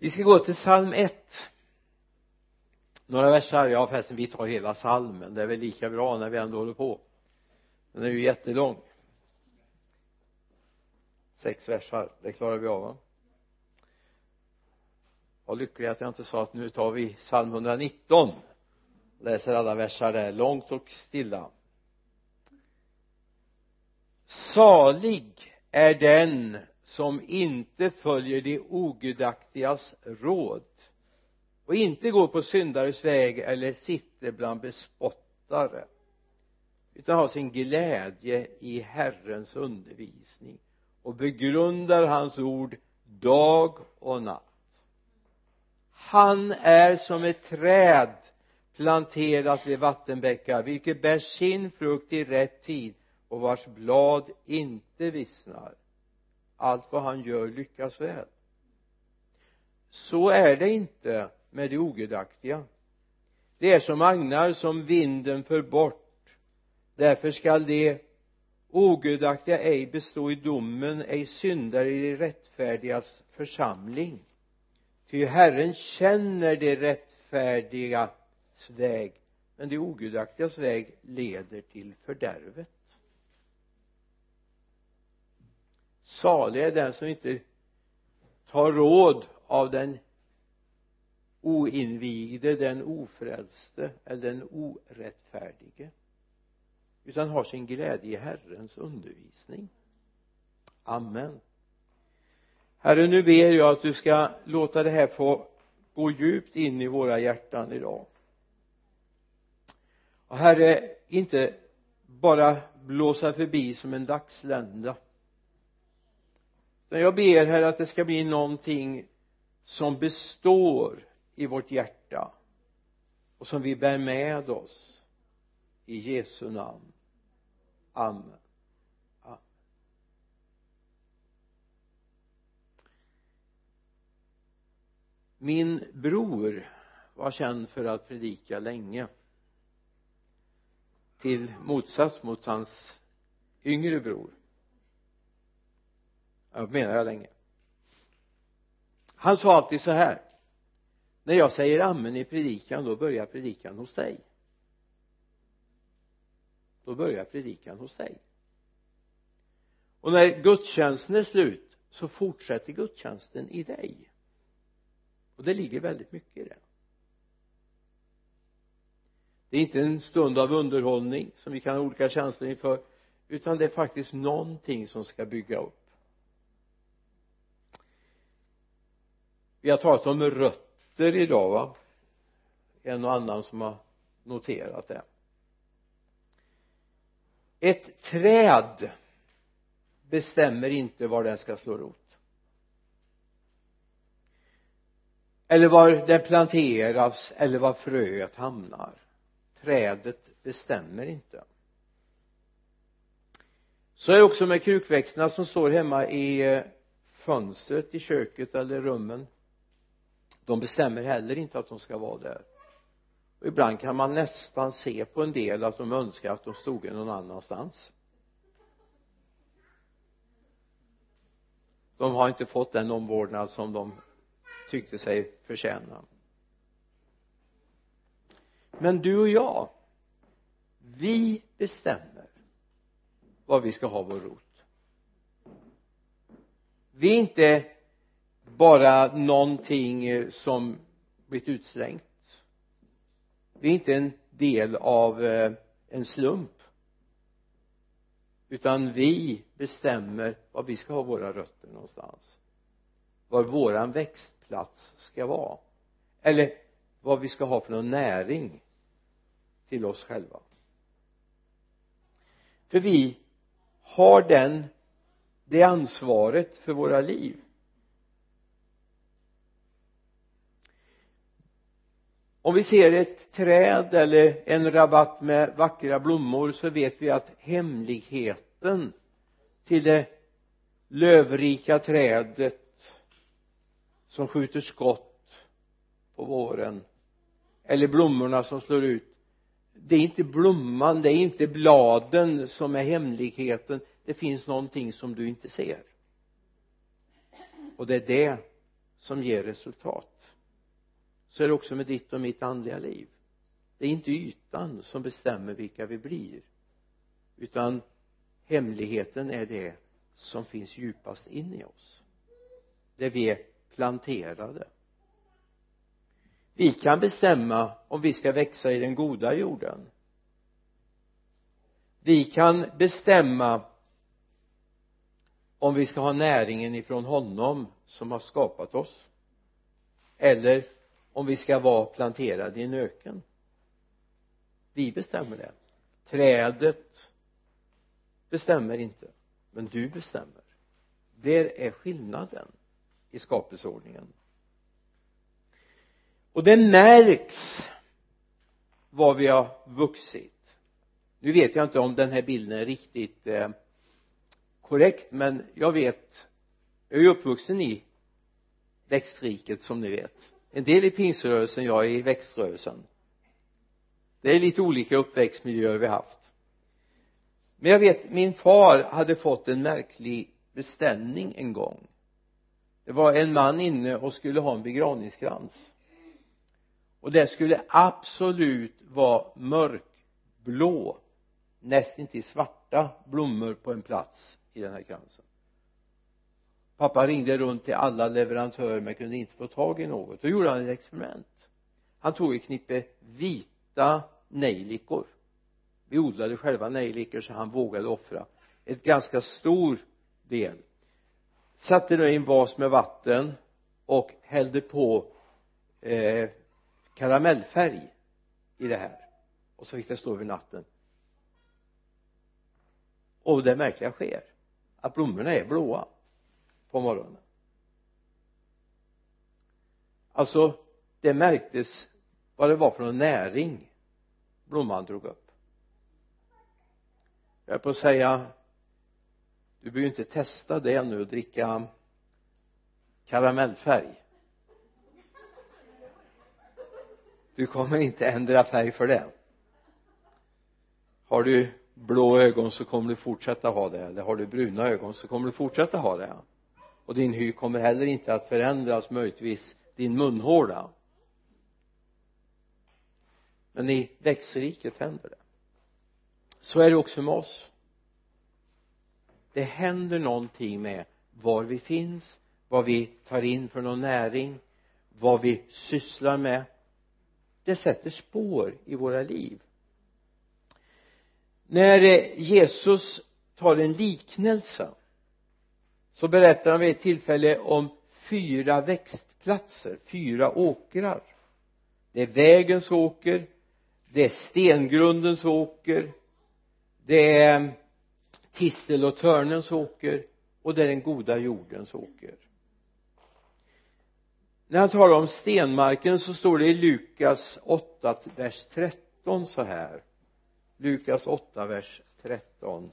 vi ska gå till psalm 1 några versar, ja förresten vi tar hela psalmen. Det är väl lika bra när vi ändå håller på. Den är ju jättelång. Sex versar, det klarar vi av va? Var lycklig att jag inte sa att nu tar vi psalm 119 läser alla versar. Där långt och stilla. Salig är den som inte följer de ogudaktigas råd och inte går på syndares väg eller sitter bland bespottare utan har sin glädje i Herrens undervisning och begrundar hans ord dag och natt. Han är som ett träd planterat vid vattenbäckar vilket bär sin frukt i rätt tid och vars blad inte vissnar allt vad han gör lyckas väl. Så är det inte med de ogudaktiga. Det är som agnar som vinden för bort. Därför skall de ogudaktiga ej bestå i domen ej syndare i de rättfärdigas församling. Ty Herren känner de rättfärdigas väg men de ogudaktigas väg leder till fördärvet. Salig är den som inte tar råd av den oinvigde, den ofrälste eller den orättfärdige utan har sin glädje i Herrens undervisning. Amen. Herre nu ber jag att du ska låta det här få gå djupt in i våra hjärtan idag. Och herre inte bara blåsa förbi som en dagslända jag ber här att det ska bli någonting som består i vårt hjärta och som vi bär med oss i Jesu namn. Amen. Min bror var känd för att predika länge till motsats mot hans yngre bror jag menar jag länge. Han sa alltid så här. När jag säger amen i predikan då börjar predikan hos dig. Då börjar predikan hos dig. Och när gudstjänsten är slut så fortsätter gudstjänsten i dig. Och det ligger väldigt mycket i det. Det är inte en stund av underhållning som vi kan ha olika känslor inför utan det är faktiskt någonting som ska bygga upp. Vi har talat om rötter idag va? En och annan som har noterat det. Ett träd bestämmer inte var den ska slå rot. Eller var den planteras eller var fröet hamnar. Trädet bestämmer inte. Så är det också med krukväxterna som står hemma i eh, fönstret i köket eller rummen de bestämmer heller inte att de ska vara där. Och ibland kan man nästan se på en del att de önskar att de stod någon annanstans. De har inte fått den omvårdnad som de tyckte sig förtjäna. Men du och jag vi bestämmer var vi ska ha vår rot. Vi är inte bara någonting eh, som blivit utslängt vi är inte en del av eh, en slump. Utan vi bestämmer var vi ska ha våra rötter någonstans. Var våran växtplats ska vara. Eller vad vi ska ha för någon näring till oss själva. För vi har den det ansvaret för våra liv. Om vi ser ett träd eller en rabatt med vackra blommor så vet vi att hemligheten till det lövrika trädet som skjuter skott på våren eller blommorna som slår ut det är inte blomman, det är inte bladen som är hemligheten. Det finns någonting som du inte ser. Och det är det som ger resultat så är det också med ditt och mitt andliga liv. Det är inte ytan som bestämmer vilka vi blir utan hemligheten är det som finns djupast in i oss där vi är planterade. Vi kan bestämma om vi ska växa i den goda jorden. Vi kan bestämma om vi ska ha näringen ifrån honom som har skapat oss eller om vi ska vara planterade i en öken. Vi bestämmer det. Trädet bestämmer inte men du bestämmer. Det är skillnaden i skapelseordningen. Och det märks var vi har vuxit. Nu vet jag inte om den här bilden är riktigt eh, korrekt men jag vet jag är ju uppvuxen i växtriket som ni vet en del i pingsrörelsen, jag är i växtrörelsen. Det är lite olika uppväxtmiljöer vi haft. Men jag vet min far hade fått en märklig beställning en gång. Det var en man inne och skulle ha en begravningskrans. Och det skulle absolut vara mörkblå nästintill svarta blommor på en plats i den här kransen pappa ringde runt till alla leverantörer men kunde inte få tag i något. Då gjorde han ett experiment. Han tog ett knippe vita nejlikor. Vi odlade själva nejlikor så han vågade offra ett ganska stor del. Satte det i en vas med vatten och hällde på eh, karamellfärg i det här. Och så fick det stå över natten. Och det märkliga sker att blommorna är blåa på morgonen. Alltså det märktes vad det var för någon näring blomman drog upp. Jag är på att säga du behöver inte testa det nu och dricka karamellfärg. Du kommer inte ändra färg för det. Har du blå ögon så kommer du fortsätta ha det. Eller har du bruna ögon så kommer du fortsätta ha det och din hy kommer heller inte att förändras möjligtvis din munhåla. Men i växtriket händer det. Så är det också med oss. Det händer någonting med var vi finns vad vi tar in för någon näring vad vi sysslar med. Det sätter spår i våra liv. När eh, Jesus tar en liknelse så berättar han vid ett tillfälle om fyra växtplatser, fyra åkrar. Det är vägens åker det är stengrundens åker det är tistel och törnens åker och det är den goda jordens åker. När han talar om stenmarken så står det i Lukas 8 vers 13 så här. Lukas 8 vers 13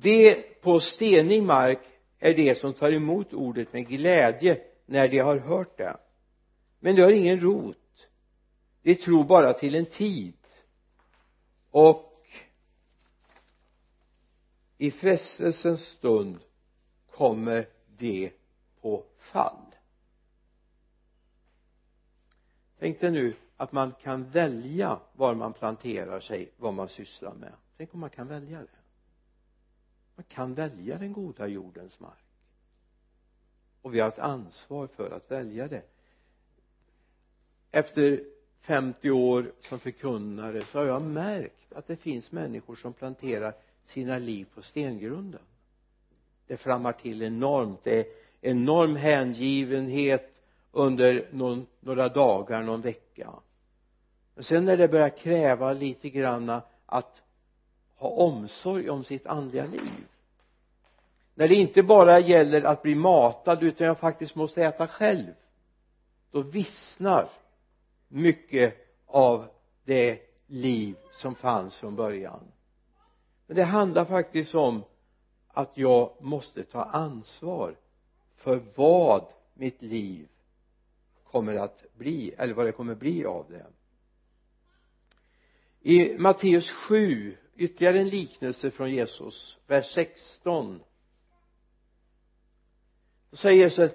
det på stenig mark är det som tar emot ordet med glädje när de har hört det. Men de har ingen rot. De tror bara till en tid. Och i frestelsens stund kommer de på fall. Tänk dig nu att man kan välja var man planterar sig vad man sysslar med. Tänk om man kan välja det man kan välja den goda jordens mark. Och vi har ett ansvar för att välja det. Efter 50 år som förkunnare så har jag märkt att det finns människor som planterar sina liv på stengrunden. Det flammar till enormt. Det är enorm hängivenhet under någon, några dagar, någon vecka. Men sen när det börjar kräva lite granna att ha omsorg om sitt andliga liv. När det inte bara gäller att bli matad utan jag faktiskt måste äta själv då vissnar mycket av det liv som fanns från början. Men det handlar faktiskt om att jag måste ta ansvar för vad mitt liv kommer att bli eller vad det kommer bli av det. I Matteus 7 ytterligare en liknelse från Jesus vers 16 då säger Jesus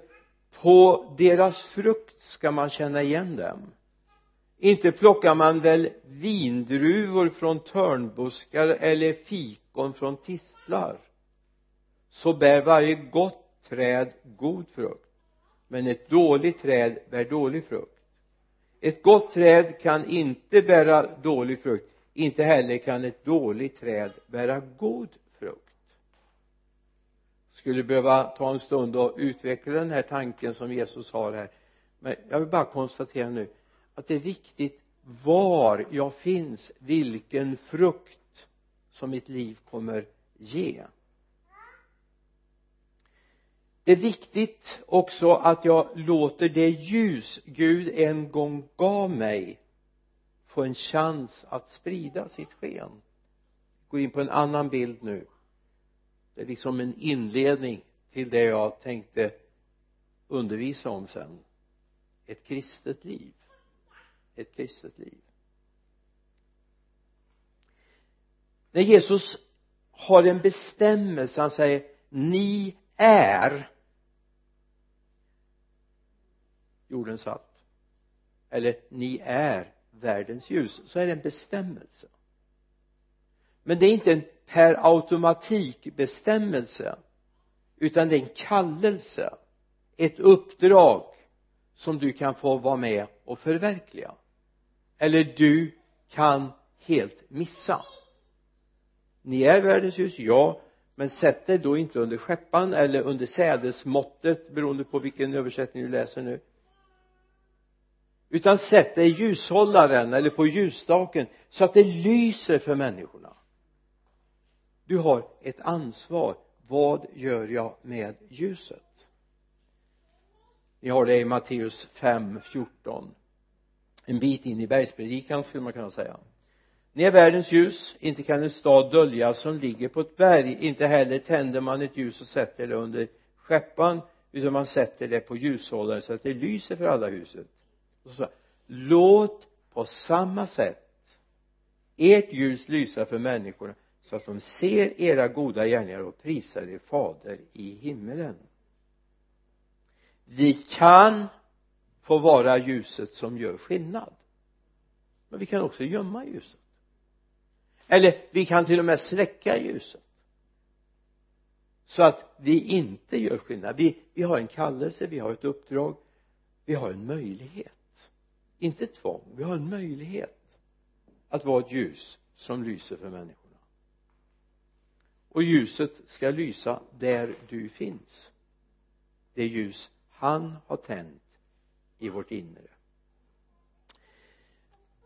på deras frukt ska man känna igen dem. Inte plockar man väl vindruvor från törnbuskar eller fikon från tistlar? Så bär varje gott träd god frukt men ett dåligt träd bär dålig frukt. Ett gott träd kan inte bära dålig frukt inte heller kan ett dåligt träd bära god frukt. Skulle behöva ta en stund och utveckla den här tanken som Jesus har här. Men jag vill bara konstatera nu att det är viktigt var jag finns vilken frukt som mitt liv kommer ge. Det är viktigt också att jag låter det ljus Gud en gång gav mig få en chans att sprida sitt sken. Går in på en annan bild nu. Det är liksom en inledning till det jag tänkte undervisa om sen. Ett kristet liv. Ett kristet liv. När Jesus har en bestämmelse han säger ni är jorden satt. Eller ni är världens ljus så är det en bestämmelse. Men det är inte en per automatik bestämmelse utan det är en kallelse ett uppdrag som du kan få vara med och förverkliga. Eller du kan helt missa. Ni är världens ljus, ja men sätt er då inte under skeppan eller under sädesmåttet beroende på vilken översättning du läser nu utan sätt dig i ljushållaren eller på ljusstaken så att det lyser för människorna. Du har ett ansvar. Vad gör jag med ljuset? Ni har det i Matteus 5, 14 en bit in i bergspredikan skulle man kunna säga. Ni är världens ljus. Inte kan en stad döljas som ligger på ett berg. Inte heller tänder man ett ljus och sätter det under skäppan utan man sätter det på ljushållaren så att det lyser för alla huset och så låt på samma sätt ert ljus lysa för människorna så att de ser era goda gärningar och prisar er fader i himmelen. Vi kan få vara ljuset som gör skillnad men vi kan också gömma ljuset. Eller vi kan till och med släcka ljuset så att vi inte gör skillnad. Vi, vi har en kallelse, vi har ett uppdrag vi har en möjlighet inte tvång, vi har en möjlighet att vara ett ljus som lyser för människorna. Och ljuset ska lysa där du finns. Det ljus han har tänt i vårt inre.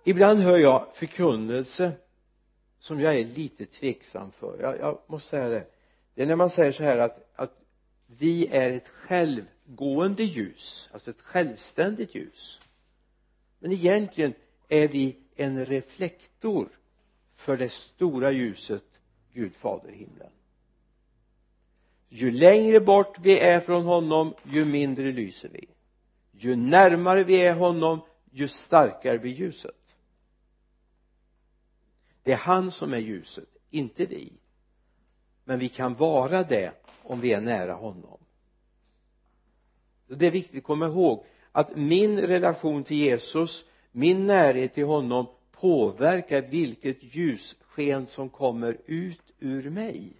Ibland hör jag förkunnelse som jag är lite tveksam för. Jag, jag måste säga det. Det är när man säger så här att, att vi är ett självgående ljus alltså ett självständigt ljus men egentligen är vi en reflektor för det stora ljuset Gud fader i himlen. Ju längre bort vi är från honom ju mindre lyser vi. Ju närmare vi är honom ju starkare blir ljuset. Det är han som är ljuset inte vi. Men vi kan vara det om vi är nära honom. Det är viktigt att komma ihåg att min relation till Jesus min närhet till honom påverkar vilket ljussken som kommer ut ur mig.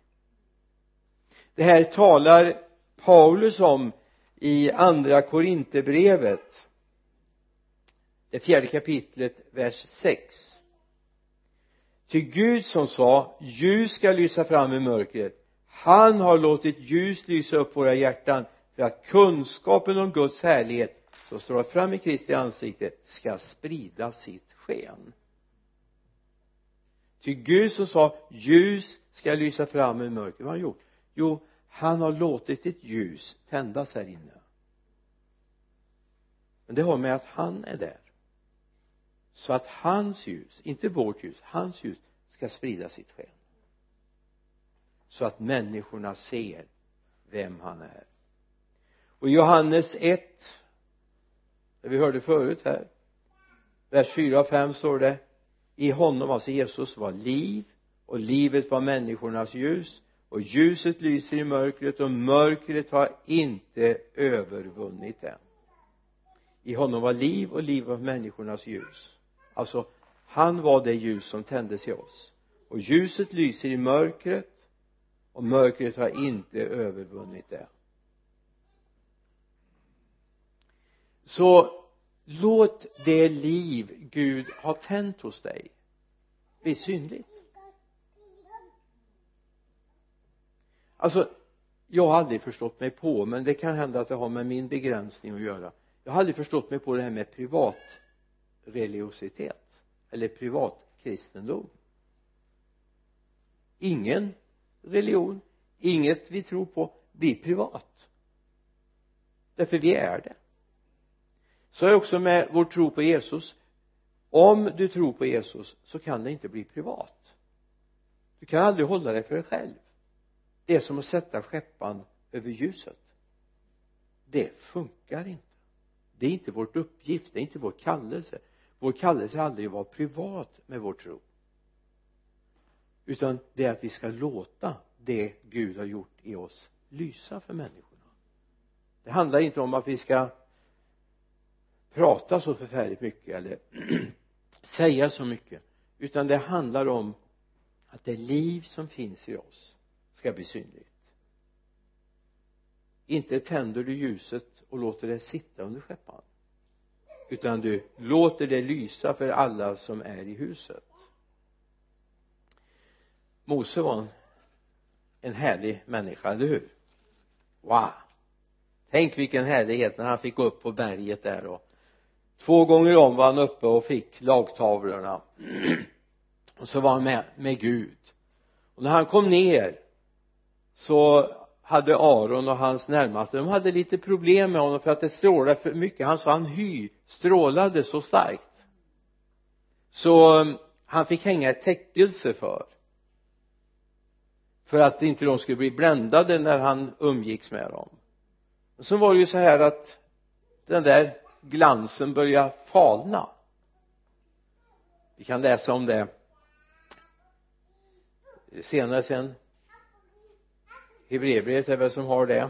Det här talar Paulus om i andra Korinthierbrevet det fjärde kapitlet vers 6 till Gud som sa ljus ska lysa fram i mörkret. Han har låtit ljus lysa upp våra hjärtan för att kunskapen om Guds härlighet som strålar fram i Kristi ansikte ska sprida sitt sken. Ty Gud som sa ljus ska lysa fram i mörkret vad har han gjort? Jo han har låtit ett ljus tändas här inne. Men det har med att han är där. Så att hans ljus, inte vårt ljus, hans ljus ska sprida sitt sken. Så att människorna ser vem han är. Och i Johannes 1 det vi hörde förut här. Vers 4 och 5 står det i honom, alltså Jesus, var liv och livet var människornas ljus och ljuset lyser i mörkret och mörkret har inte övervunnit det i honom var liv och liv var människornas ljus. Alltså han var det ljus som tändes i oss. Och ljuset lyser i mörkret och mörkret har inte övervunnit det så låt det liv Gud har tänt hos dig bli synligt. Alltså jag har aldrig förstått mig på men det kan hända att det har med min begränsning att göra. Jag har aldrig förstått mig på det här med privat religiositet eller privat kristendom ingen religion inget vi tror på blir privat. Därför vi är det så är också med vår tro på Jesus. Om du tror på Jesus så kan det inte bli privat. Du kan aldrig hålla det för dig själv. Det är som att sätta skeppan över ljuset. Det funkar inte. Det är inte vår uppgift det är inte vår kallelse. Vår kallelse är aldrig att vara privat med vår tro. Utan det är att vi ska låta det Gud har gjort i oss lysa för människorna. Det handlar inte om att vi ska prata så förfärligt mycket eller säga så mycket. Utan det handlar om att det liv som finns i oss ska bli synligt. Inte tänder du ljuset och låter det sitta under skeppan utan du låter det lysa för alla som är i huset. Mose var en, en härlig människa, eller hur? Wow! Tänk vilken härlighet när han fick gå upp på berget där och två gånger om var han uppe och fick lagtavlorna. Och så var han med, med Gud. Och när han kom ner så hade Aron och hans närmaste de hade lite problem med honom för att det strålade för mycket. Han sa han hy strålade så starkt. Så um, han fick hänga ett täckelse för. För att inte de skulle bli bländade när han umgicks med dem. Och så var det ju så här att den där glansen börjar falna. Vi kan läsa om det senare sen. Hebreerbrevet är väl som har det.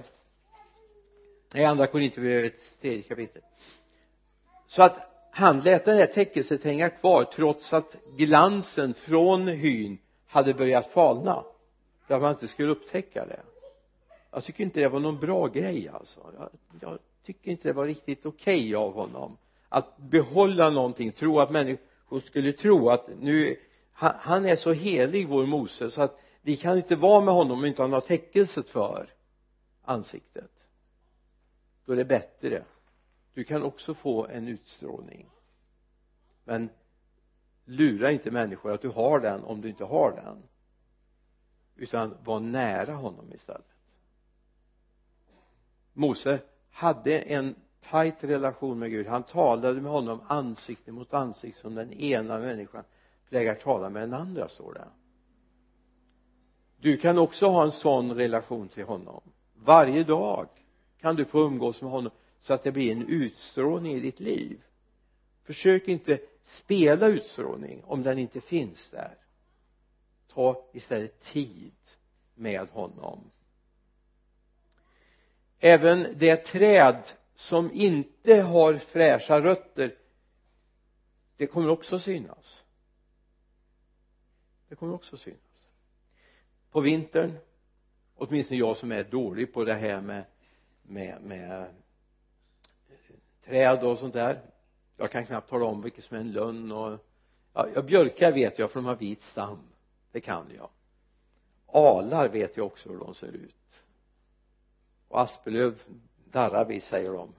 I andra Korinthierbrevets tredje kapitel så att han lät det här täckelset hänga kvar trots att glansen från hyn hade börjat falna. För att man inte skulle upptäcka det. Jag tycker inte det var någon bra grej alltså. Jag, jag tycker inte det var riktigt okej okay av honom att behålla någonting tro att människor skulle tro att nu han, han är så helig vår Mose så att vi kan inte vara med honom om inte han har täckelset för ansiktet. Då är det bättre. Du kan också få en utstrålning. Men lura inte människor att du har den om du inte har den. Utan var nära honom istället. Mose hade en tajt relation med Gud. Han talade med honom ansikte mot ansikte som den ena människan plägar tala med den andra står det. Du kan också ha en sån relation till honom. Varje dag kan du få umgås med honom så att det blir en utstrålning i ditt liv. Försök inte spela utstrålning om den inte finns där. Ta istället tid med honom även det träd som inte har fräscha rötter det kommer också synas. Det kommer också synas. På vintern åtminstone jag som är dålig på det här med med, med eh, träd och sånt där. Jag kan knappt tala om vilket som är en lönn och ja, björkar vet jag för de har vit stam. Det kan jag. Alar vet jag också hur de ser ut och aspelöv darrar vi säger de.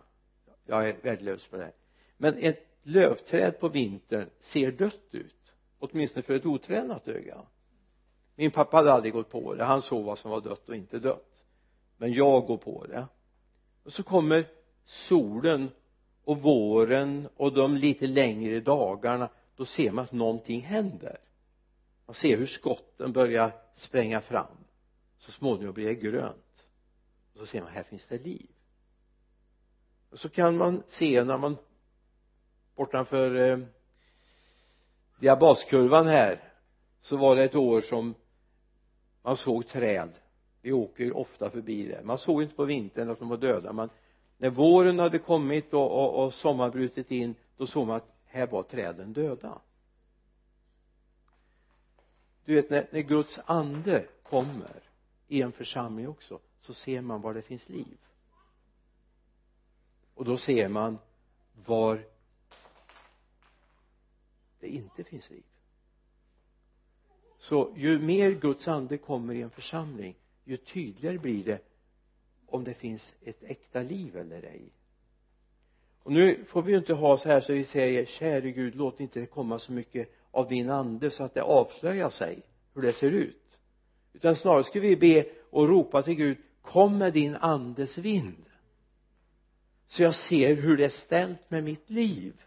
Jag är värdelös på det men ett lövträd på vintern ser dött ut. Åtminstone för ett otränat öga. Min pappa hade aldrig gått på det. Han såg vad som var dött och inte dött. Men jag går på det. Och så kommer solen och våren och de lite längre dagarna. Då ser man att någonting händer. Man ser hur skotten börjar spränga fram. Så småningom blir det grönt och så ser man här finns det liv. Och så kan man se när man bortanför eh, diabaskurvan här så var det ett år som man såg träd. Vi åker ofta förbi det. Man såg inte på vintern att de var döda men när våren hade kommit och, och, och sommaren brutit in då såg man att här var träden döda. Du vet när, när Guds ande kommer i en församling också så ser man var det finns liv. Och då ser man var det inte finns liv. Så ju mer Guds ande kommer i en församling ju tydligare blir det om det finns ett äkta liv eller ej. Och nu får vi ju inte ha så här så vi säger käre Gud låt inte det komma så mycket av din ande så att det avslöjar sig hur det ser ut. Utan snarare ska vi be och ropa till Gud kom med din andes vind så jag ser hur det är ställt med mitt liv.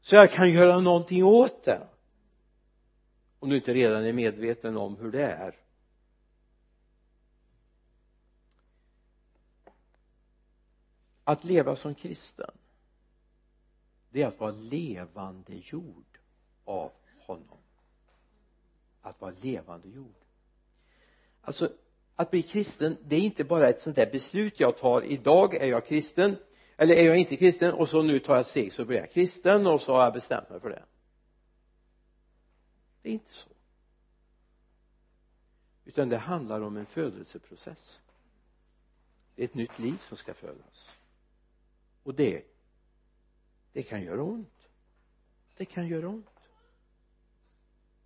Så jag kan göra någonting åt det. Om du inte redan är medveten om hur det är. Att leva som kristen det är att vara levande jord av honom. Att vara levande jord. Alltså att bli kristen det är inte bara ett sånt där beslut jag tar idag är jag kristen eller är jag inte kristen och så nu tar jag ett steg så blir jag kristen och så har jag bestämt mig för det. Det är inte så. Utan det handlar om en födelseprocess. Det är ett nytt liv som ska födas. Och det det kan göra ont. Det kan göra ont.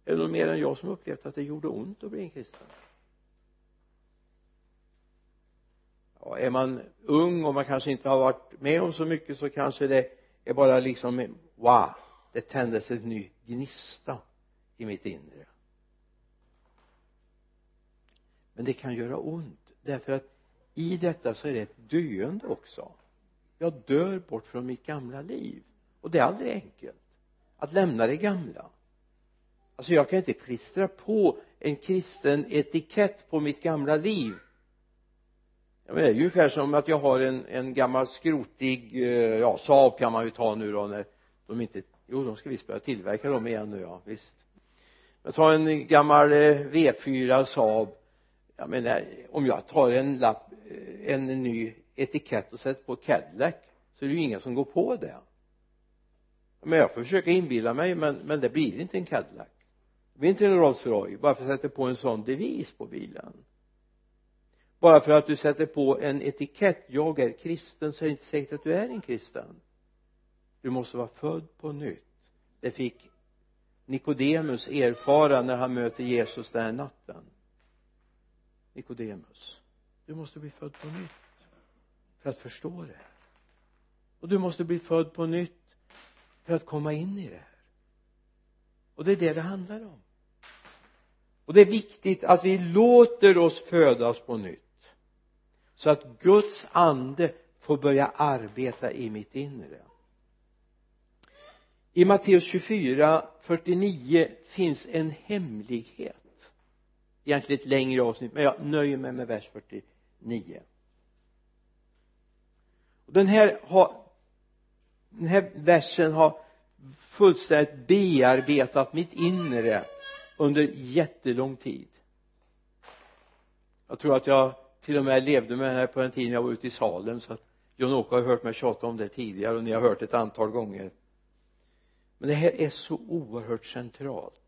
Är det någon mer än jag som upplevt att det gjorde ont att bli en kristen? Ja, är man ung och man kanske inte har varit med om så mycket så kanske det är bara liksom wow det tändes en ny gnista i mitt inre. Men det kan göra ont därför att i detta så är det ett döende också. Jag dör bort från mitt gamla liv. Och det är aldrig enkelt att lämna det gamla. Alltså jag kan inte klistra på en kristen etikett på mitt gamla liv jag menar, det är ju ungefär som att jag har en, en gammal skrotig eh, ja Saab kan man ju ta nu då när de inte jo de ska visst börja tillverka dem igen nu ja visst. Men ta en gammal eh, V4 Saab. Jag menar eh, om jag tar en lapp eh, en ny etikett och sätter på Cadillac så är det ju ingen som går på det. Men jag får försöka inbilla mig men, men det blir inte en Cadillac. Det blir inte en Rolls Royce bara för att sätta på en sån devis på bilen bara för att du sätter på en etikett jag är kristen så är det inte säkert att du är en kristen. Du måste vara född på nytt. Det fick Nikodemus erfara när han möter Jesus den här natten. Nikodemus du måste bli född på nytt för att förstå det och du måste bli född på nytt för att komma in i det här. Och det är det det handlar om. Och det är viktigt att vi låter oss födas på nytt så att Guds ande får börja arbeta i mitt inre. I Matteus 24 49 finns en hemlighet. Egentligen ett längre avsnitt men jag nöjer mig med vers 49 och den här har den här versen har fullständigt bearbetat mitt inre under jättelång tid. Jag tror att jag till och med levde med den här på den tiden jag var ute i Salem så att John-Åke har hört mig tjata om det tidigare och ni har hört det ett antal gånger. Men det här är så oerhört centralt.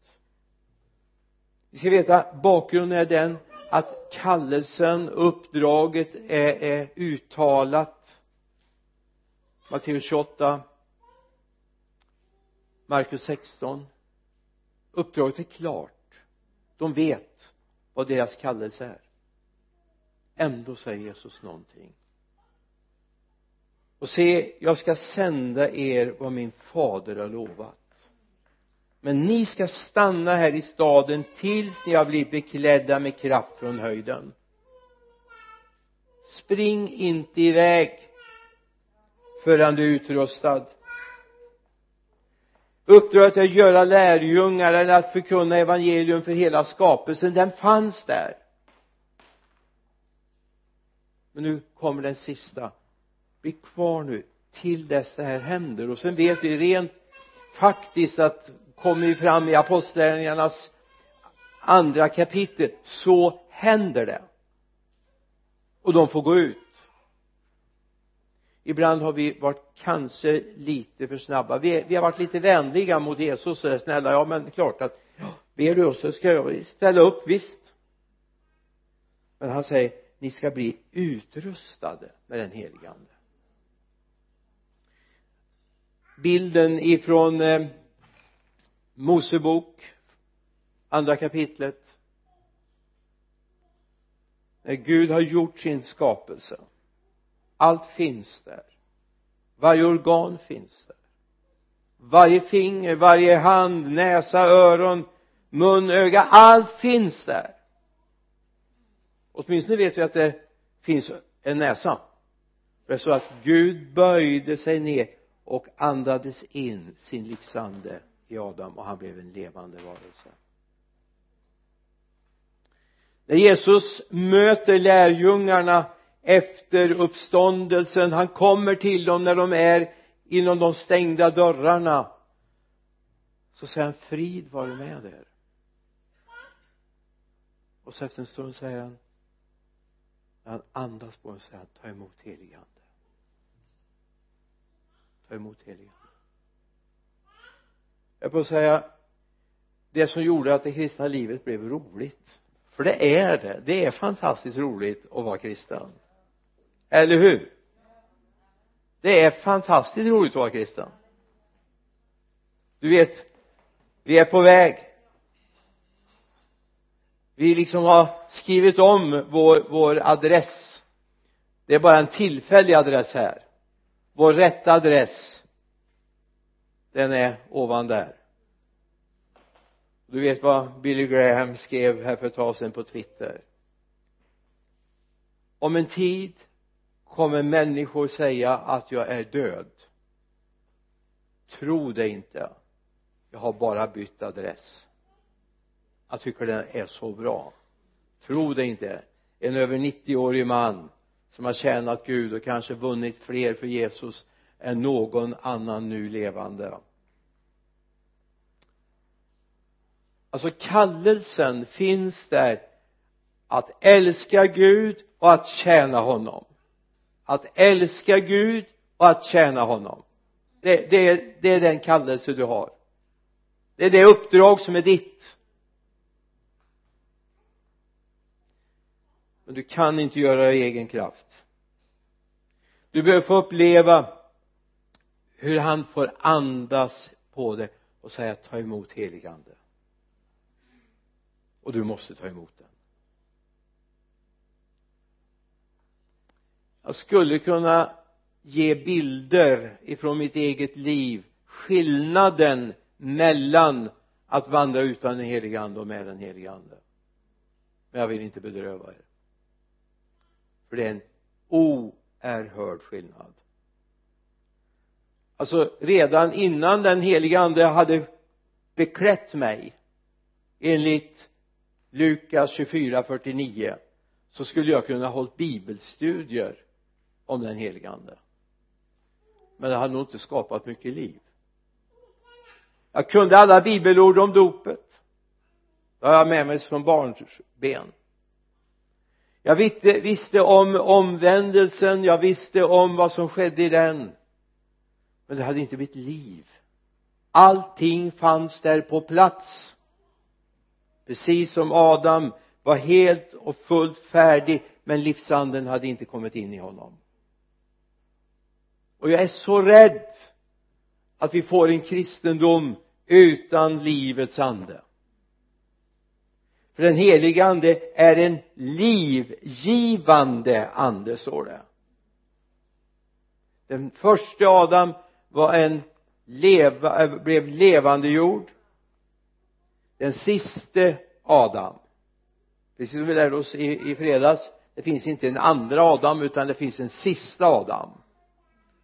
Vi ska veta bakgrunden är den att kallelsen, uppdraget är, är uttalat. Matteus 28 Markus 16 uppdraget är klart. De vet vad deras kallelse är ändå säger Jesus någonting. Och se jag ska sända er vad min fader har lovat. Men ni ska stanna här i staden tills ni har blivit beklädda med kraft från höjden. Spring inte iväg förrän du är utrustad. Uppdraget att göra lärjungar eller att förkunna evangelium för hela skapelsen. Den fanns där men nu kommer den sista. Bli kvar nu till dess det här händer. Och sen vet vi rent faktiskt att kommer vi fram i apostlagärningarnas andra kapitel så händer det. Och de får gå ut. Ibland har vi varit kanske lite för snabba. Vi, vi har varit lite vänliga mot Jesus så snälla ja men klart att ber du så ska jag ställa upp visst. Men han säger ni ska bli utrustade med den helige ande. Bilden ifrån eh, Mosebok andra kapitlet. När Gud har gjort sin skapelse. Allt finns där. Varje organ finns där. Varje finger, varje hand, näsa, öron, mun, öga, allt finns där åtminstone vet vi att det finns en näsa. Det är så att Gud böjde sig ner och andades in sin livsande i Adam och han blev en levande varelse. När Jesus möter lärjungarna efter uppståndelsen han kommer till dem när de är inom de stängda dörrarna så säger han frid vare med er. Och så efter en stund säger han han andas på en säger han ta emot heligande ta emot heligande jag får säga det som gjorde att det kristna livet blev roligt för det är det. Det är fantastiskt roligt att vara kristen. Eller hur? Det är fantastiskt roligt att vara kristen. Du vet vi är på väg vi liksom har skrivit om vår, vår adress. Det är bara en tillfällig adress här. Vår rätta adress den är ovan där. Du vet vad Billy Graham skrev här för ett tag sedan på Twitter? Om en tid kommer människor säga att jag är död. Tro det inte. Jag har bara bytt adress jag tycker den är så bra. Tro det inte. En över 90-årig man som har tjänat Gud och kanske vunnit fler för Jesus än någon annan nu levande. Alltså kallelsen finns där att älska Gud och att tjäna honom. Att älska Gud och att tjäna honom. Det, det, är, det är den kallelse du har. Det är det uppdrag som är ditt. Men du kan inte göra det i egen kraft. Du behöver få uppleva hur han får andas på dig och säga ta emot heligande och du måste ta emot den. Jag skulle kunna ge bilder ifrån mitt eget liv skillnaden mellan att vandra utan den helige ande och med den helige ande. Men jag vill inte bedröva er för det är en oerhörd skillnad. Alltså redan innan den helige ande hade beklätt mig enligt Lukas 24 49 så skulle jag kunna ha hållit bibelstudier om den helige ande. Men det hade nog inte skapat mycket liv. Jag kunde alla bibelord om dopet. Det har jag med mig från barnsben jag visste, visste om omvändelsen jag visste om vad som skedde i den. Men det hade inte blivit liv. Allting fanns där på plats. Precis som Adam var helt och fullt färdig men livsanden hade inte kommit in i honom. Och jag är så rädd att vi får en kristendom utan livets ande för den helige ande är en livgivande ande står det. Den första Adam var en leva, eh, blev levande jord. Den siste Adam precis som vi lärde oss i, i fredags det finns inte en andra Adam utan det finns en sista Adam.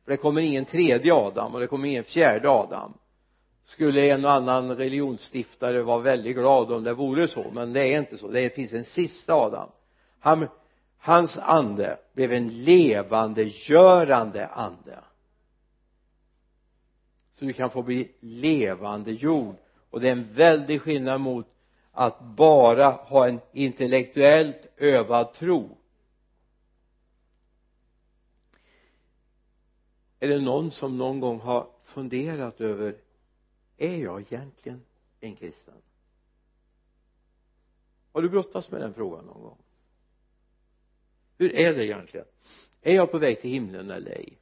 För det kommer ingen tredje Adam och det kommer ingen fjärde Adam skulle en och annan religionsstiftare vara väldigt glad om det vore så men det är inte så. Det finns en sista Adam. Han, hans ande blev en levandegörande ande. Så du kan få bli levande jord. Och det är en väldig skillnad mot att bara ha en intellektuellt övad tro. Är det någon som någon gång har funderat över är jag egentligen en kristen? Har du brottats med den frågan någon gång? Hur är det egentligen? Är jag på väg till himlen eller ej?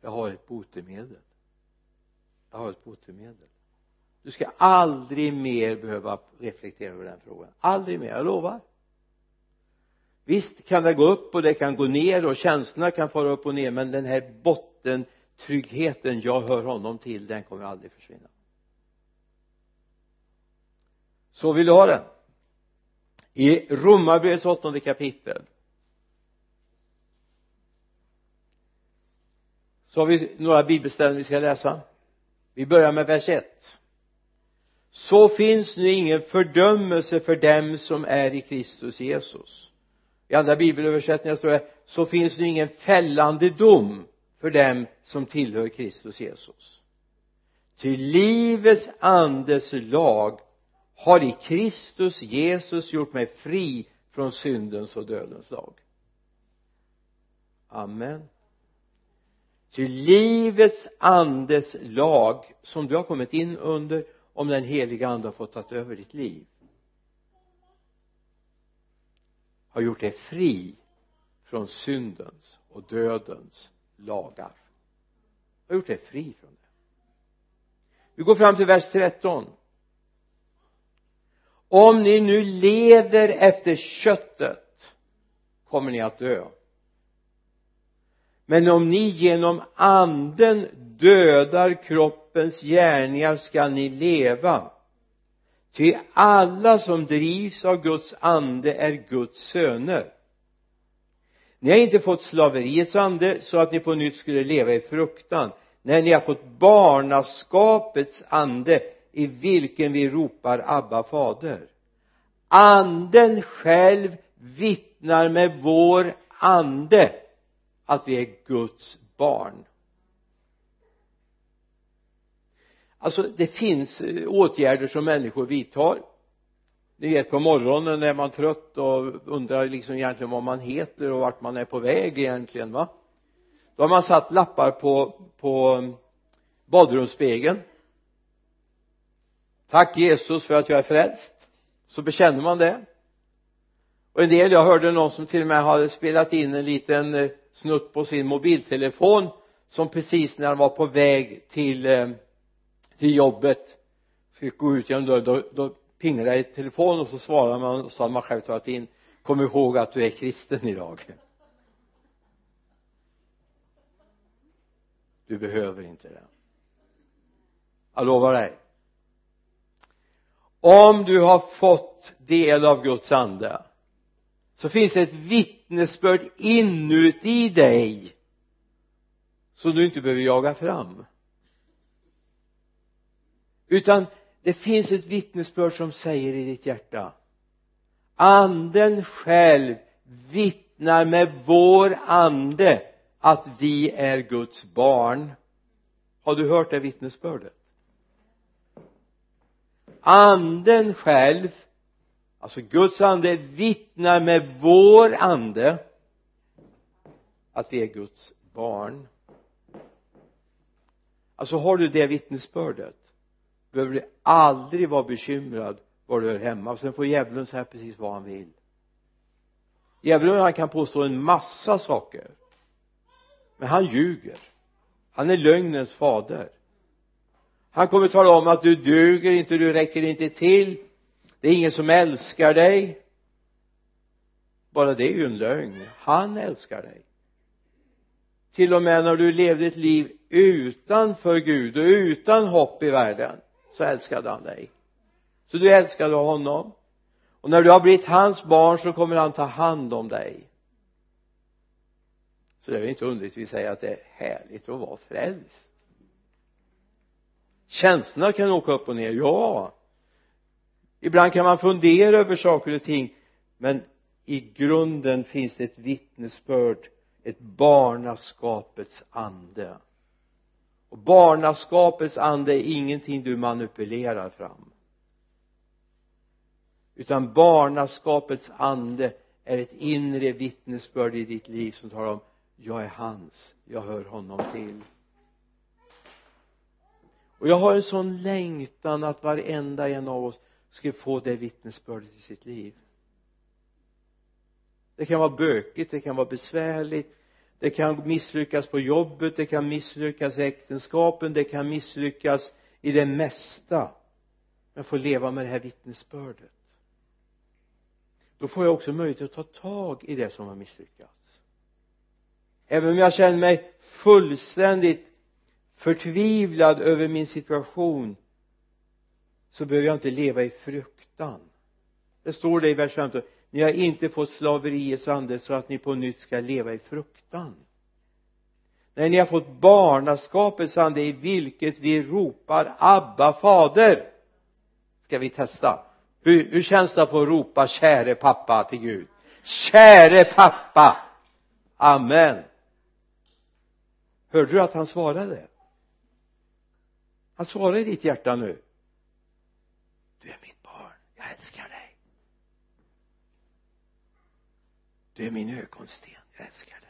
Jag har ett botemedel. Jag har ett botemedel. Du ska aldrig mer behöva reflektera över den frågan. Aldrig mer, jag lovar. Visst kan det gå upp och det kan gå ner och känslorna kan fara upp och ner men den här botten den tryggheten jag hör honom till den kommer aldrig försvinna. Så vill du ha den? I romarbrevets åttonde kapitel så har vi några bibelställen vi ska läsa. Vi börjar med vers 1 så finns nu ingen fördömelse för dem som är i Kristus Jesus. I andra bibelöversättningar står det så finns nu ingen fällande dom för dem som tillhör Kristus Jesus. Ty livets andes lag har i Kristus Jesus gjort mig fri från syndens och dödens lag. Amen. Ty livets andes lag som du har kommit in under om den heliga ande har fått ta över ditt liv har gjort dig fri från syndens och dödens lagar. Har gjort dig fri från det. Vi går fram till vers 13 om ni nu lever efter köttet kommer ni att dö. Men om ni genom anden dödar kroppens gärningar skall ni leva. Ty alla som drivs av Guds ande är Guds söner ni har inte fått slaveriets ande så att ni på nytt skulle leva i fruktan. Nej ni har fått barnaskapets ande i vilken vi ropar Abba fader. Anden själv vittnar med vår ande att vi är Guds barn. Alltså det finns eh, åtgärder som människor vidtar ni vet på morgonen är man trött och undrar liksom egentligen vad man heter och vart man är på väg egentligen va? Då har man satt lappar på på badrumsspegeln. Tack Jesus för att jag är frälst. Så bekänner man det. Och en del jag hörde någon som till och med hade spelat in en liten eh, snutt på sin mobiltelefon som precis när han var på väg till eh, till jobbet skulle gå ut genom dörren. Då, då pingla i telefon och så svarade man och så hade man själv tagit in kom ihåg att du är kristen idag. Du behöver inte det. Jag lovar dig. Om du har fått del av Guds ande så finns det ett vittnesbörd inuti dig som du inte behöver jaga fram. Utan det finns ett vittnesbörd som säger i ditt hjärta anden själv vittnar med vår ande att vi är Guds barn. Har du hört det vittnesbördet? Anden själv alltså Guds ande vittnar med vår ande att vi är Guds barn. Alltså har du det vittnesbördet? Behöver du aldrig vara bekymrad var du hör hemma. Sen får djävulen säga precis vad han vill. Djävulen han kan påstå en massa saker. Men han ljuger. Han är lögnens fader. Han kommer tala om att du duger inte, du räcker inte till. Det är ingen som älskar dig. Bara det är ju en lögn. Han älskar dig. Till och med när du levde ett liv utanför Gud och utan hopp i världen så älskade han dig. Så du älskade honom. Och när du har blivit hans barn så kommer han ta hand om dig. Så det är inte underligt vi säger att det är härligt att vara frälst. Känslorna kan åka upp och ner, ja. Ibland kan man fundera över saker och ting men i grunden finns det ett vittnesbörd ett barnaskapets ande och barnaskapets ande är ingenting du manipulerar fram. Utan barnaskapets ande är ett inre vittnesbörd i ditt liv som talar om jag är hans, jag hör honom till. Och jag har en sån längtan att varenda en av oss ska få det vittnesbördet i sitt liv. Det kan vara bökigt, det kan vara besvärligt det kan misslyckas på jobbet, det kan misslyckas i äktenskapen, det kan misslyckas i det mesta. Men få leva med det här vittnesbördet. Då får jag också möjlighet att ta tag i det som har misslyckats. Även om jag känner mig fullständigt förtvivlad över min situation så behöver jag inte leva i fruktan. Det står det i vers 15 ni har inte fått slaveriets ande så att ni på nytt ska leva i fruktan. Nej ni har fått barnaskapets ande i vilket vi ropar Abba fader! Ska vi testa? Hur, hur känns det att få ropa käre pappa till Gud? Käre pappa! Amen. Hörde du att han svarade? Han svarade i ditt hjärta nu. Du är mitt barn, jag älskar dig du är min ögonsten, jag älskar dig.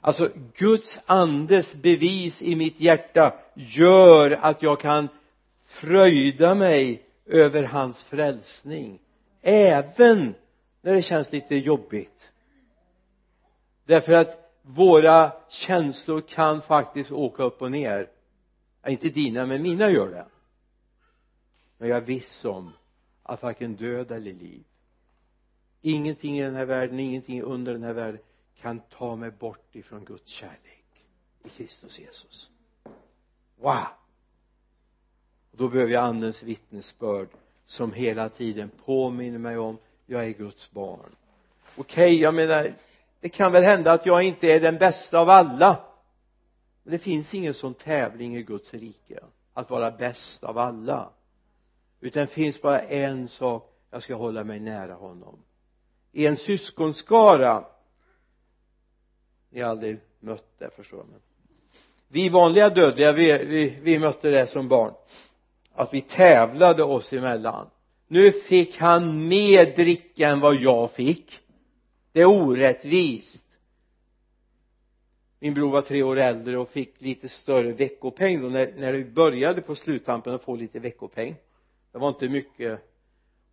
Alltså Guds andes bevis i mitt hjärta gör att jag kan fröjda mig över hans frälsning. Även när det känns lite jobbigt. Därför att våra känslor kan faktiskt åka upp och ner. Ja, inte dina men mina gör det. Men jag är viss om att varken död eller liv ingenting i den här världen, ingenting under den här världen kan ta mig bort ifrån Guds kärlek i Kristus Jesus. Wow! Och då behöver jag andens vittnesbörd som hela tiden påminner mig om jag är Guds barn. Okej okay, jag menar det kan väl hända att jag inte är den bästa av alla. Men det finns ingen sån tävling i Guds rike att vara bäst av alla. Utan det finns bara en sak jag ska hålla mig nära honom i en syskonskara. Ni har aldrig mött det förstår jag men vi vanliga dödliga vi, vi, vi mötte det som barn. Att vi tävlade oss emellan. Nu fick han mer dricka än vad jag fick. Det är orättvist. Min bror var tre år äldre och fick lite större veckopeng då när, när vi började på sluttampen att få lite veckopeng. Det var inte mycket.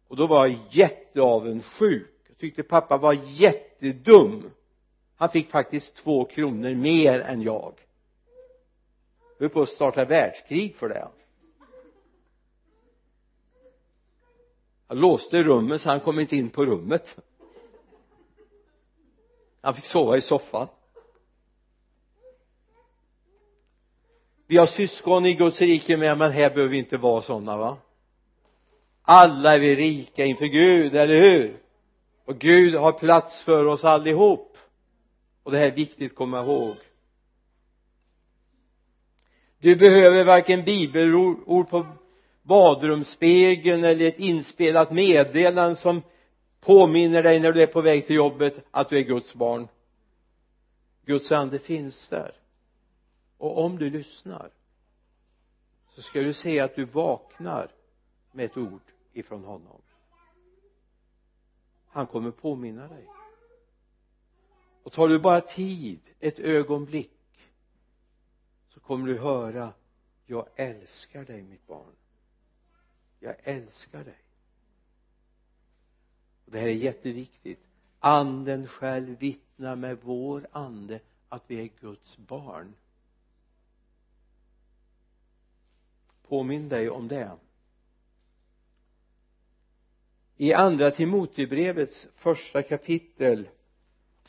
Och då var jag jätteavundsjuk tyckte pappa var jättedum. Han fick faktiskt två kronor mer än jag. Höll på att starta världskrig för det. Jag låste rummet så han kom inte in på rummet. Han fick sova i soffan. Vi har syskon i Guds rike med men här behöver vi inte vara sådana va? Alla är vi rika inför Gud, eller hur? Och Gud har plats för oss allihop. Och det här är viktigt att komma ihåg. Du behöver varken bibelord på badrumsspegeln eller ett inspelat meddelande som påminner dig när du är på väg till jobbet att du är Guds barn. Guds ande finns där. Och om du lyssnar så ska du se att du vaknar med ett ord ifrån honom han kommer påminna dig. Och tar du bara tid ett ögonblick så kommer du höra jag älskar dig mitt barn. Jag älskar dig. Och det här är jätteviktigt. Anden själv vittnar med vår ande att vi är Guds barn. Påminn dig om det i andra Timotebrevets första kapitel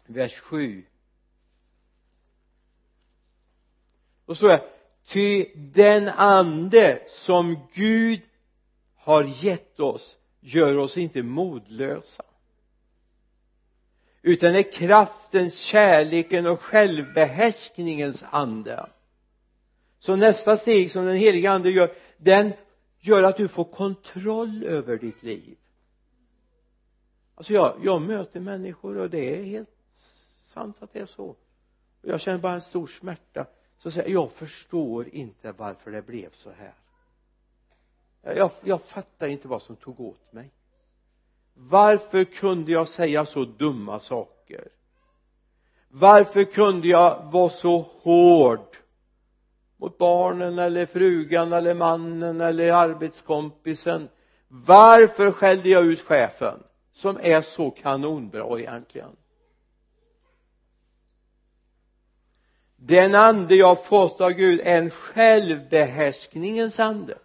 vers 7 då står det ty den ande som Gud har gett oss gör oss inte modlösa utan är kraftens, kärleken och självbehärskningens ande. Så nästa steg som den heliga ande gör den gör att du får kontroll över ditt liv alltså jag, jag möter människor och det är helt sant att det är så. Och jag känner bara en stor smärta. Så säger jag jag förstår inte varför det blev så här. Jag, jag fattar inte vad som tog åt mig. Varför kunde jag säga så dumma saker? Varför kunde jag vara så hård mot barnen eller frugan eller mannen eller arbetskompisen? Varför skällde jag ut chefen? Som är så kanonbra egentligen. Den ande jag fått av Gud är en självbehärskningens ande.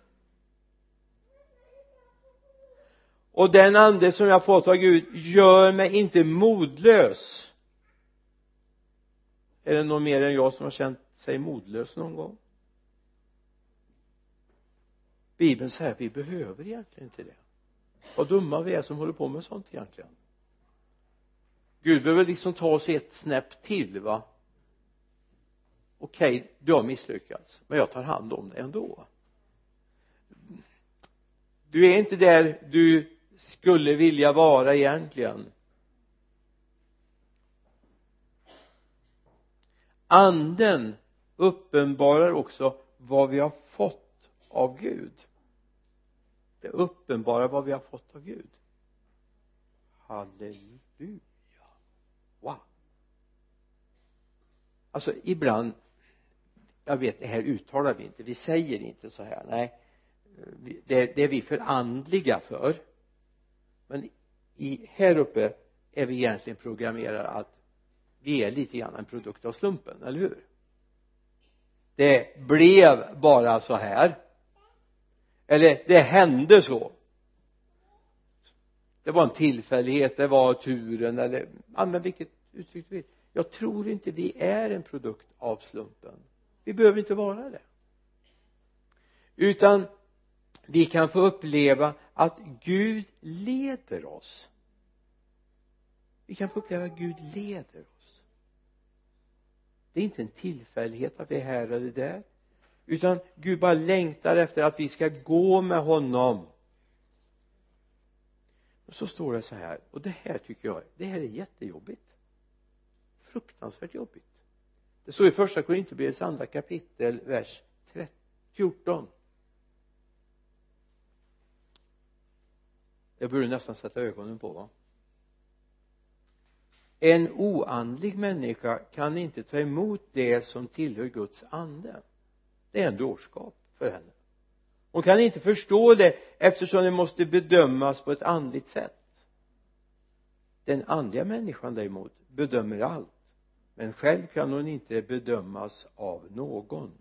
Och den ande som jag fått av Gud gör mig inte modlös. Är det någon mer än jag som har känt sig modlös någon gång? Bibeln säger att vi behöver egentligen inte det vad dumma vi är som håller på med sånt egentligen. Gud behöver liksom ta oss ett snäpp till va? Okej okay, du har misslyckats men jag tar hand om det ändå. Du är inte där du skulle vilja vara egentligen. Anden uppenbarar också vad vi har fått av Gud det uppenbarar vad vi har fått av Gud. Halleluja. Wow. Alltså ibland jag vet det här uttalar vi inte. Vi säger inte så här. Nej det, det är vi för andliga för. Men i, här uppe är vi egentligen programmerade att vi är lite grann en produkt av slumpen, eller hur? Det blev bara så här eller det hände så. Det var en tillfällighet, det var turen eller använd vilket uttryck du vill. Jag tror inte vi är en produkt av slumpen. Vi behöver inte vara det. Utan vi kan få uppleva att Gud leder oss. Vi kan få uppleva att Gud leder oss. Det är inte en tillfällighet att vi är här eller där utan Gud bara längtar efter att vi ska gå med honom. Och så står det så här och det här tycker jag det här är jättejobbigt. Fruktansvärt jobbigt. Det står i första Korinthierbrevets andra kapitel vers 14 det borde du nästan sätta ögonen på va en oandlig människa kan inte ta emot det som tillhör Guds ande det är en dårskap för henne. Hon kan inte förstå det eftersom det måste bedömas på ett andligt sätt. Den andliga människan däremot bedömer allt men själv kan hon inte bedömas av någon.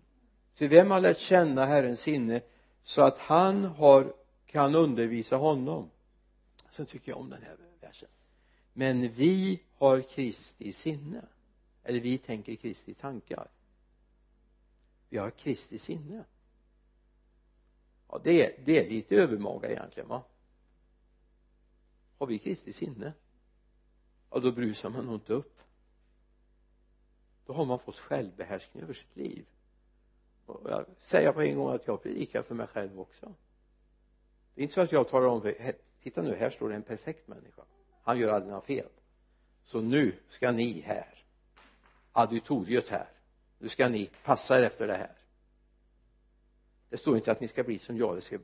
Till vem har lärt känna Herrens sinne så att han har kan undervisa honom? Sen tycker jag om den här versen. Men vi har Kristi sinne eller vi tänker Kristi tankar vi har Kristi sinne. Ja det är, det är lite övermaga egentligen va? Har vi Kristi sinne? Ja då brusar man nog inte upp. Då har man fått självbehärskning över sitt liv. Och jag säger på en gång att jag predikar för mig själv också. Det är inte så att jag talar om för titta nu här står det en perfekt människa. Han gör aldrig några fel. Så nu ska ni här. Auditoriet här nu ska ni passa er efter det här. Det står inte att ni ska bli som jag, det ska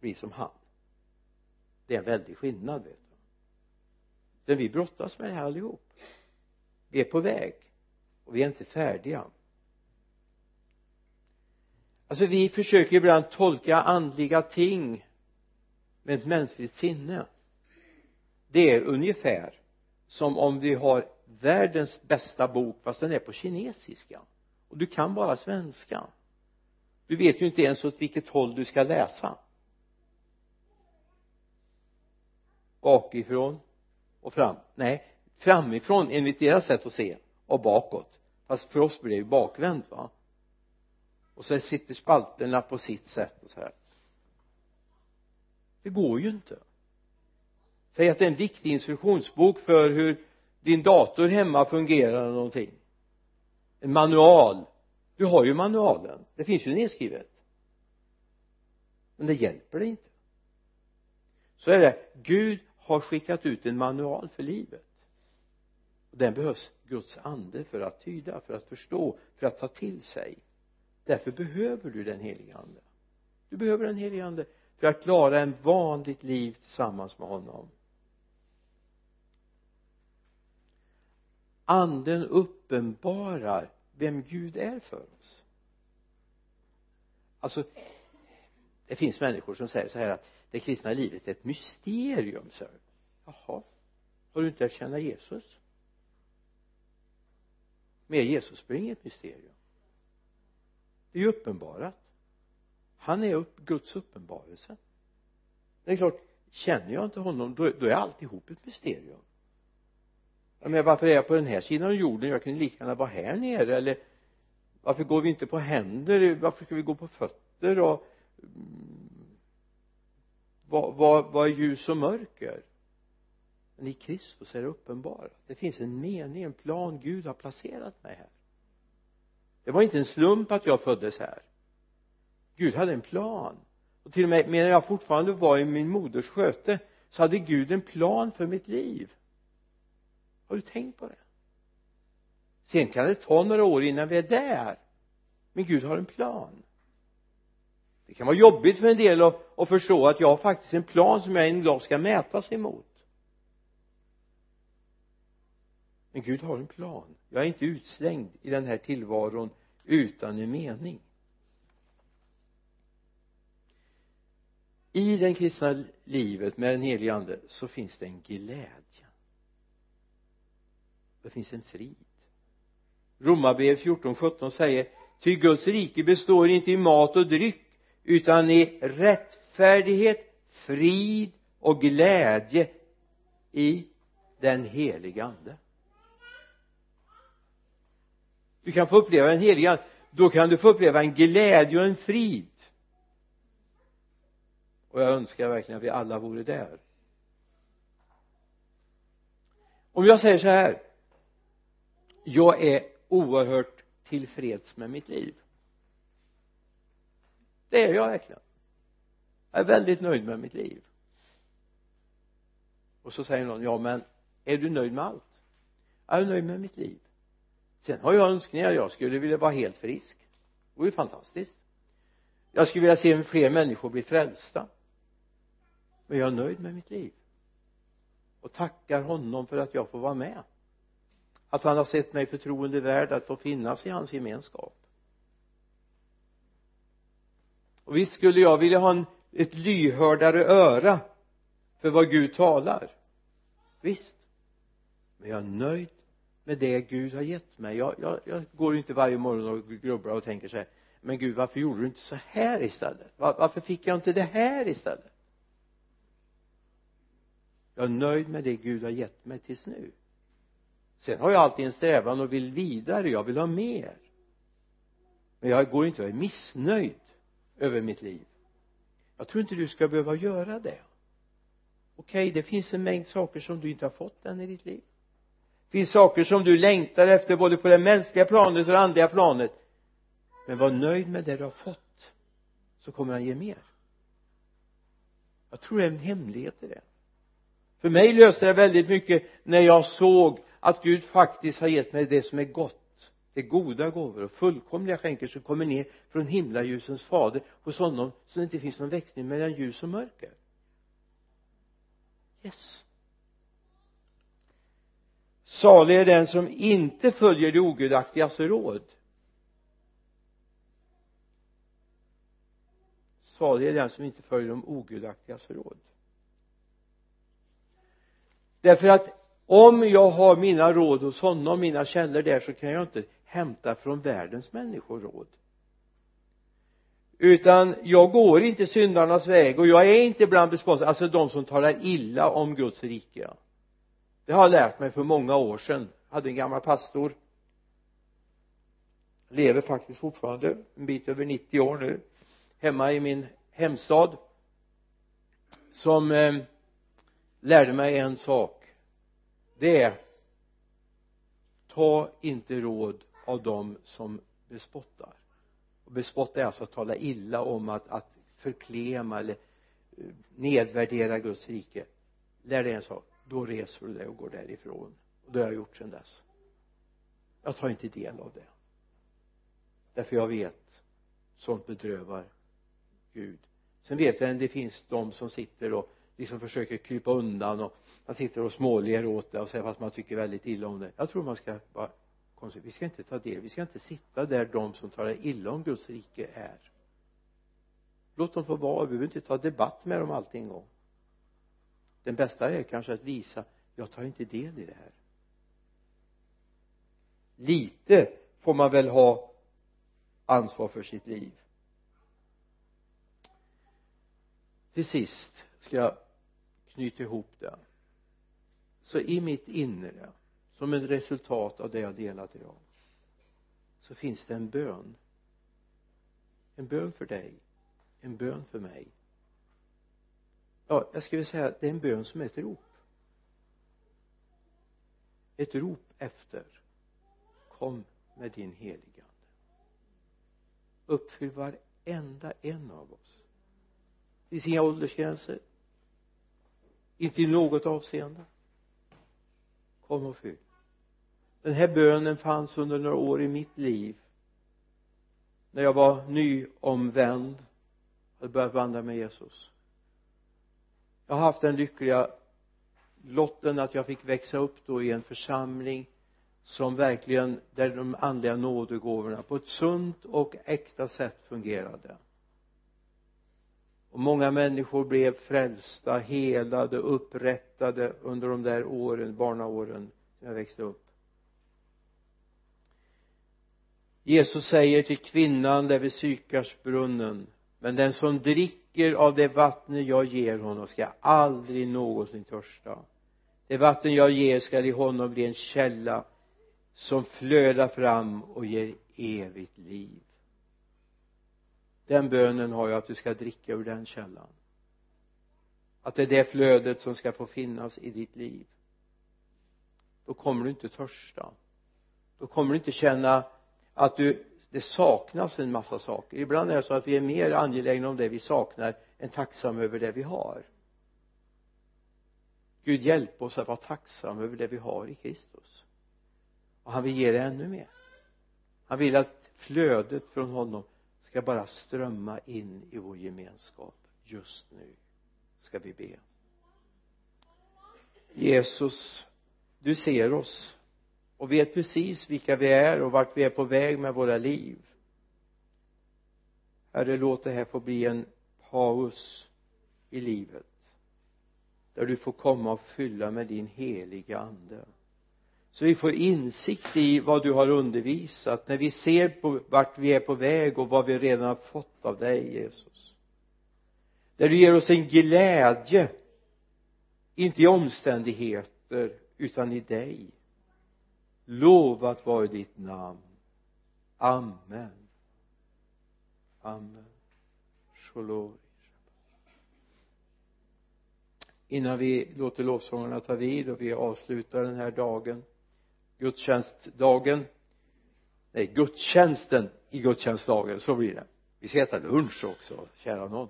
bli som han. Det är en väldig skillnad vet du. Men vi brottas med det här allihop. Vi är på väg och vi är inte färdiga. Alltså vi försöker ibland tolka andliga ting med ett mänskligt sinne. Det är ungefär som om vi har världens bästa bok fast den är på kinesiska och du kan bara svenska. Du vet ju inte ens åt vilket håll du ska läsa. Bakifrån och fram. Nej framifrån enligt deras sätt att se och bakåt. Fast för oss blir det ju bakvänt va? Och så sitter spalterna på sitt sätt och så här. Det går ju inte. Säg att det är en viktig instruktionsbok för hur din dator hemma fungerar eller någonting en manual. Du har ju manualen. Det finns ju nedskrivet. Men det hjälper dig inte. Så är det. Gud har skickat ut en manual för livet. Och den behövs Guds ande för att tyda, för att förstå, för att ta till sig. Därför behöver du den helige ande. Du behöver den helige ande för att klara en vanligt liv tillsammans med honom. Anden uppenbarar vem Gud är för oss. Alltså det finns människor som säger så här att det kristna livet är ett mysterium så jaha har du inte lärt känna Jesus? Med Jesus blir inget mysterium. Det är ju uppenbarat. Han är upp, Guds uppenbarelse. Det är klart känner jag inte honom då, då är alltihop ett mysterium jag menar varför är jag på den här sidan av jorden? Jag kunde lika gärna vara här nere eller varför går vi inte på händer? Varför ska vi gå på fötter? Och mm, vad, vad, vad är ljus och mörker? Men i Kristus är det uppenbarat det finns en mening, en plan Gud har placerat mig här. Det var inte en slump att jag föddes här. Gud hade en plan. Och till och med medan jag fortfarande var i min moders sköte så hade Gud en plan för mitt liv har du tänkt på det? Sen kan det ta några år innan vi är där. Men Gud har en plan. Det kan vara jobbigt för en del att, att förstå att jag har faktiskt en plan som jag en dag ska mätas emot men Gud har en plan. Jag är inte utslängd i den här tillvaron utan en mening. I det kristna livet med den helige ande så finns det en glädje det finns en frid. Romarbrevet 14.17 säger ty Guds rike består inte i mat och dryck utan i rättfärdighet frid och glädje i den heliga ande. Du kan få uppleva den heliga ande. Då kan du få uppleva en glädje och en frid. Och jag önskar verkligen att vi alla vore där. Om jag säger så här jag är oerhört tillfreds med mitt liv. Det är jag verkligen. Jag är väldigt nöjd med mitt liv. Och så säger någon ja men är du nöjd med allt? Jag är nöjd med mitt liv. Sen har jag önskningar. Jag skulle vilja vara helt frisk. Det vore fantastiskt. Jag skulle vilja se fler människor bli frälsta. Men jag är nöjd med mitt liv. Och tackar honom för att jag får vara med att han har sett mig förtroende värd att få finnas i hans gemenskap. Och visst skulle jag vilja ha en, ett lyhördare öra för vad Gud talar. Visst. Men jag är nöjd med det Gud har gett mig. Jag, jag, jag går inte varje morgon och grubblar och tänker så här men Gud varför gjorde du inte så här istället? Var, varför fick jag inte det här istället? Jag är nöjd med det Gud har gett mig tills nu sen har jag alltid en strävan och vill vidare. Jag vill ha mer. Men jag går inte och är missnöjd över mitt liv. Jag tror inte du ska behöva göra det. Okej det finns en mängd saker som du inte har fått än i ditt liv. Det finns saker som du längtar efter både på det mänskliga planet och det andliga planet. Men var nöjd med det du har fått så kommer han ge mer. Jag tror det är en hemlighet i det. För mig löste det väldigt mycket när jag såg att Gud faktiskt har gett mig det som är gott det goda gåvor och fullkomliga skänker som kommer ner från himlaljusens fader hos honom så det inte finns någon växling mellan ljus och mörker. Yes. Salig är den som inte följer det ogudaktigas råd. Salig är den som inte följer de ogudaktigas råd. Därför att om jag har mina råd hos honom, mina källor där så kan jag inte hämta från världens människor råd. Utan jag går inte syndarnas väg och jag är inte bland bespottare alltså de som talar illa om Guds rike. Det har jag lärt mig för många år sedan. Jag hade en gammal pastor. Lever faktiskt fortfarande en bit över 90 år nu hemma i min hemstad som eh, lärde mig en sak det är ta inte råd av dem som bespottar. Och bespotta är alltså att tala illa om att, att förklema eller eh, nedvärdera Guds rike. Lär dig en sak då reser du dig och går därifrån. Och det har jag gjort sedan dess. Jag tar inte del av det. Därför jag vet sånt bedrövar Gud. Sen vet jag att det finns de som sitter och liksom försöker krypa undan och man sitter och småler åt det och säger fast man tycker väldigt illa om det. Jag tror man ska vara konstigt vi ska inte ta del vi ska inte sitta där de som talar illa om Guds rike är. Låt dem få vara vi behöver inte ta debatt med dem alltid en gång. Den bästa är kanske att visa jag tar inte del i det här. Lite får man väl ha ansvar för sitt liv. Till sist ska jag knyta ihop det. Så i mitt inre som ett resultat av det jag delat idag så finns det en bön. En bön för dig. En bön för mig. Ja jag skulle säga att det är en bön som är ett rop. Ett rop efter. Kom med din helige ande. Uppfyll varenda en av oss. Det finns inga åldersgränser inte i något avseende. Kom och fyll. Den här bönen fanns under några år i mitt liv. När jag var nyomvänd hade börjat vandra med Jesus. Jag har haft den lyckliga lotten att jag fick växa upp då i en församling som verkligen där de andliga nådegåvorna på ett sunt och äkta sätt fungerade och många människor blev frälsta, helade, upprättade under de där åren, barnaåren när jag växte upp. Jesus säger till kvinnan där vid Sykarsbrunnen men den som dricker av det vatten jag ger honom ska aldrig någonsin törsta. Det vatten jag ger skall i honom bli en källa som flödar fram och ger evigt liv den bönen har jag att du ska dricka ur den källan. Att det är det flödet som ska få finnas i ditt liv. Då kommer du inte törsta. Då kommer du inte känna att du det saknas en massa saker. Ibland är det så att vi är mer angelägna om det vi saknar än tacksamma över det vi har. Gud hjälp oss att vara tacksamma över det vi har i Kristus. Och han vill ge det ännu mer. Han vill att flödet från honom ska bara strömma in i vår gemenskap. Just nu ska vi be. Jesus du ser oss och vet precis vilka vi är och vart vi är på väg med våra liv. Herre låt det här få bli en paus i livet där du får komma och fylla med din heliga ande så vi får insikt i vad du har undervisat när vi ser på vart vi är på väg och vad vi redan har fått av dig Jesus. Där du ger oss en glädje inte i omständigheter utan i dig. Lovat vare ditt namn. Amen. Amen. Shalom. Innan vi låter lovsångarna ta vid och vi avslutar den här dagen gudstjänstdagen. Nej gudstjänsten i gudstjänstdagen så blir det. Vi ska äta lunch också kära någon.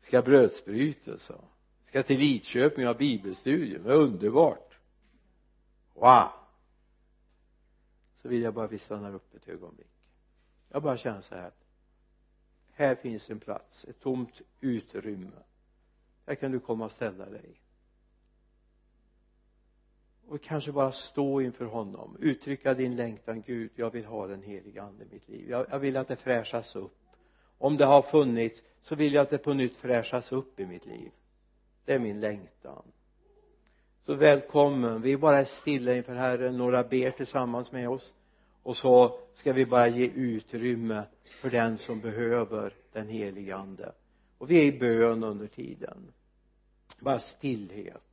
Vi ska ha brödsbrytelse vi ska till Lidköping och ha bibelstudium det är underbart. Wow! Så vill jag bara att vi stannar upp ett ögonblick. Jag bara känner så här här finns en plats ett tomt utrymme. Här kan du komma och ställa dig och kanske bara stå inför honom. Uttrycka din längtan Gud jag vill ha den heliga ande i mitt liv. Jag, jag vill att det fräschas upp. Om det har funnits så vill jag att det på nytt fräschas upp i mitt liv. Det är min längtan. Så välkommen. Vi bara är stilla inför Herren. Några ber tillsammans med oss. Och så ska vi bara ge utrymme för den som behöver den heliga ande. Och vi är i bön under tiden. Bara stillhet.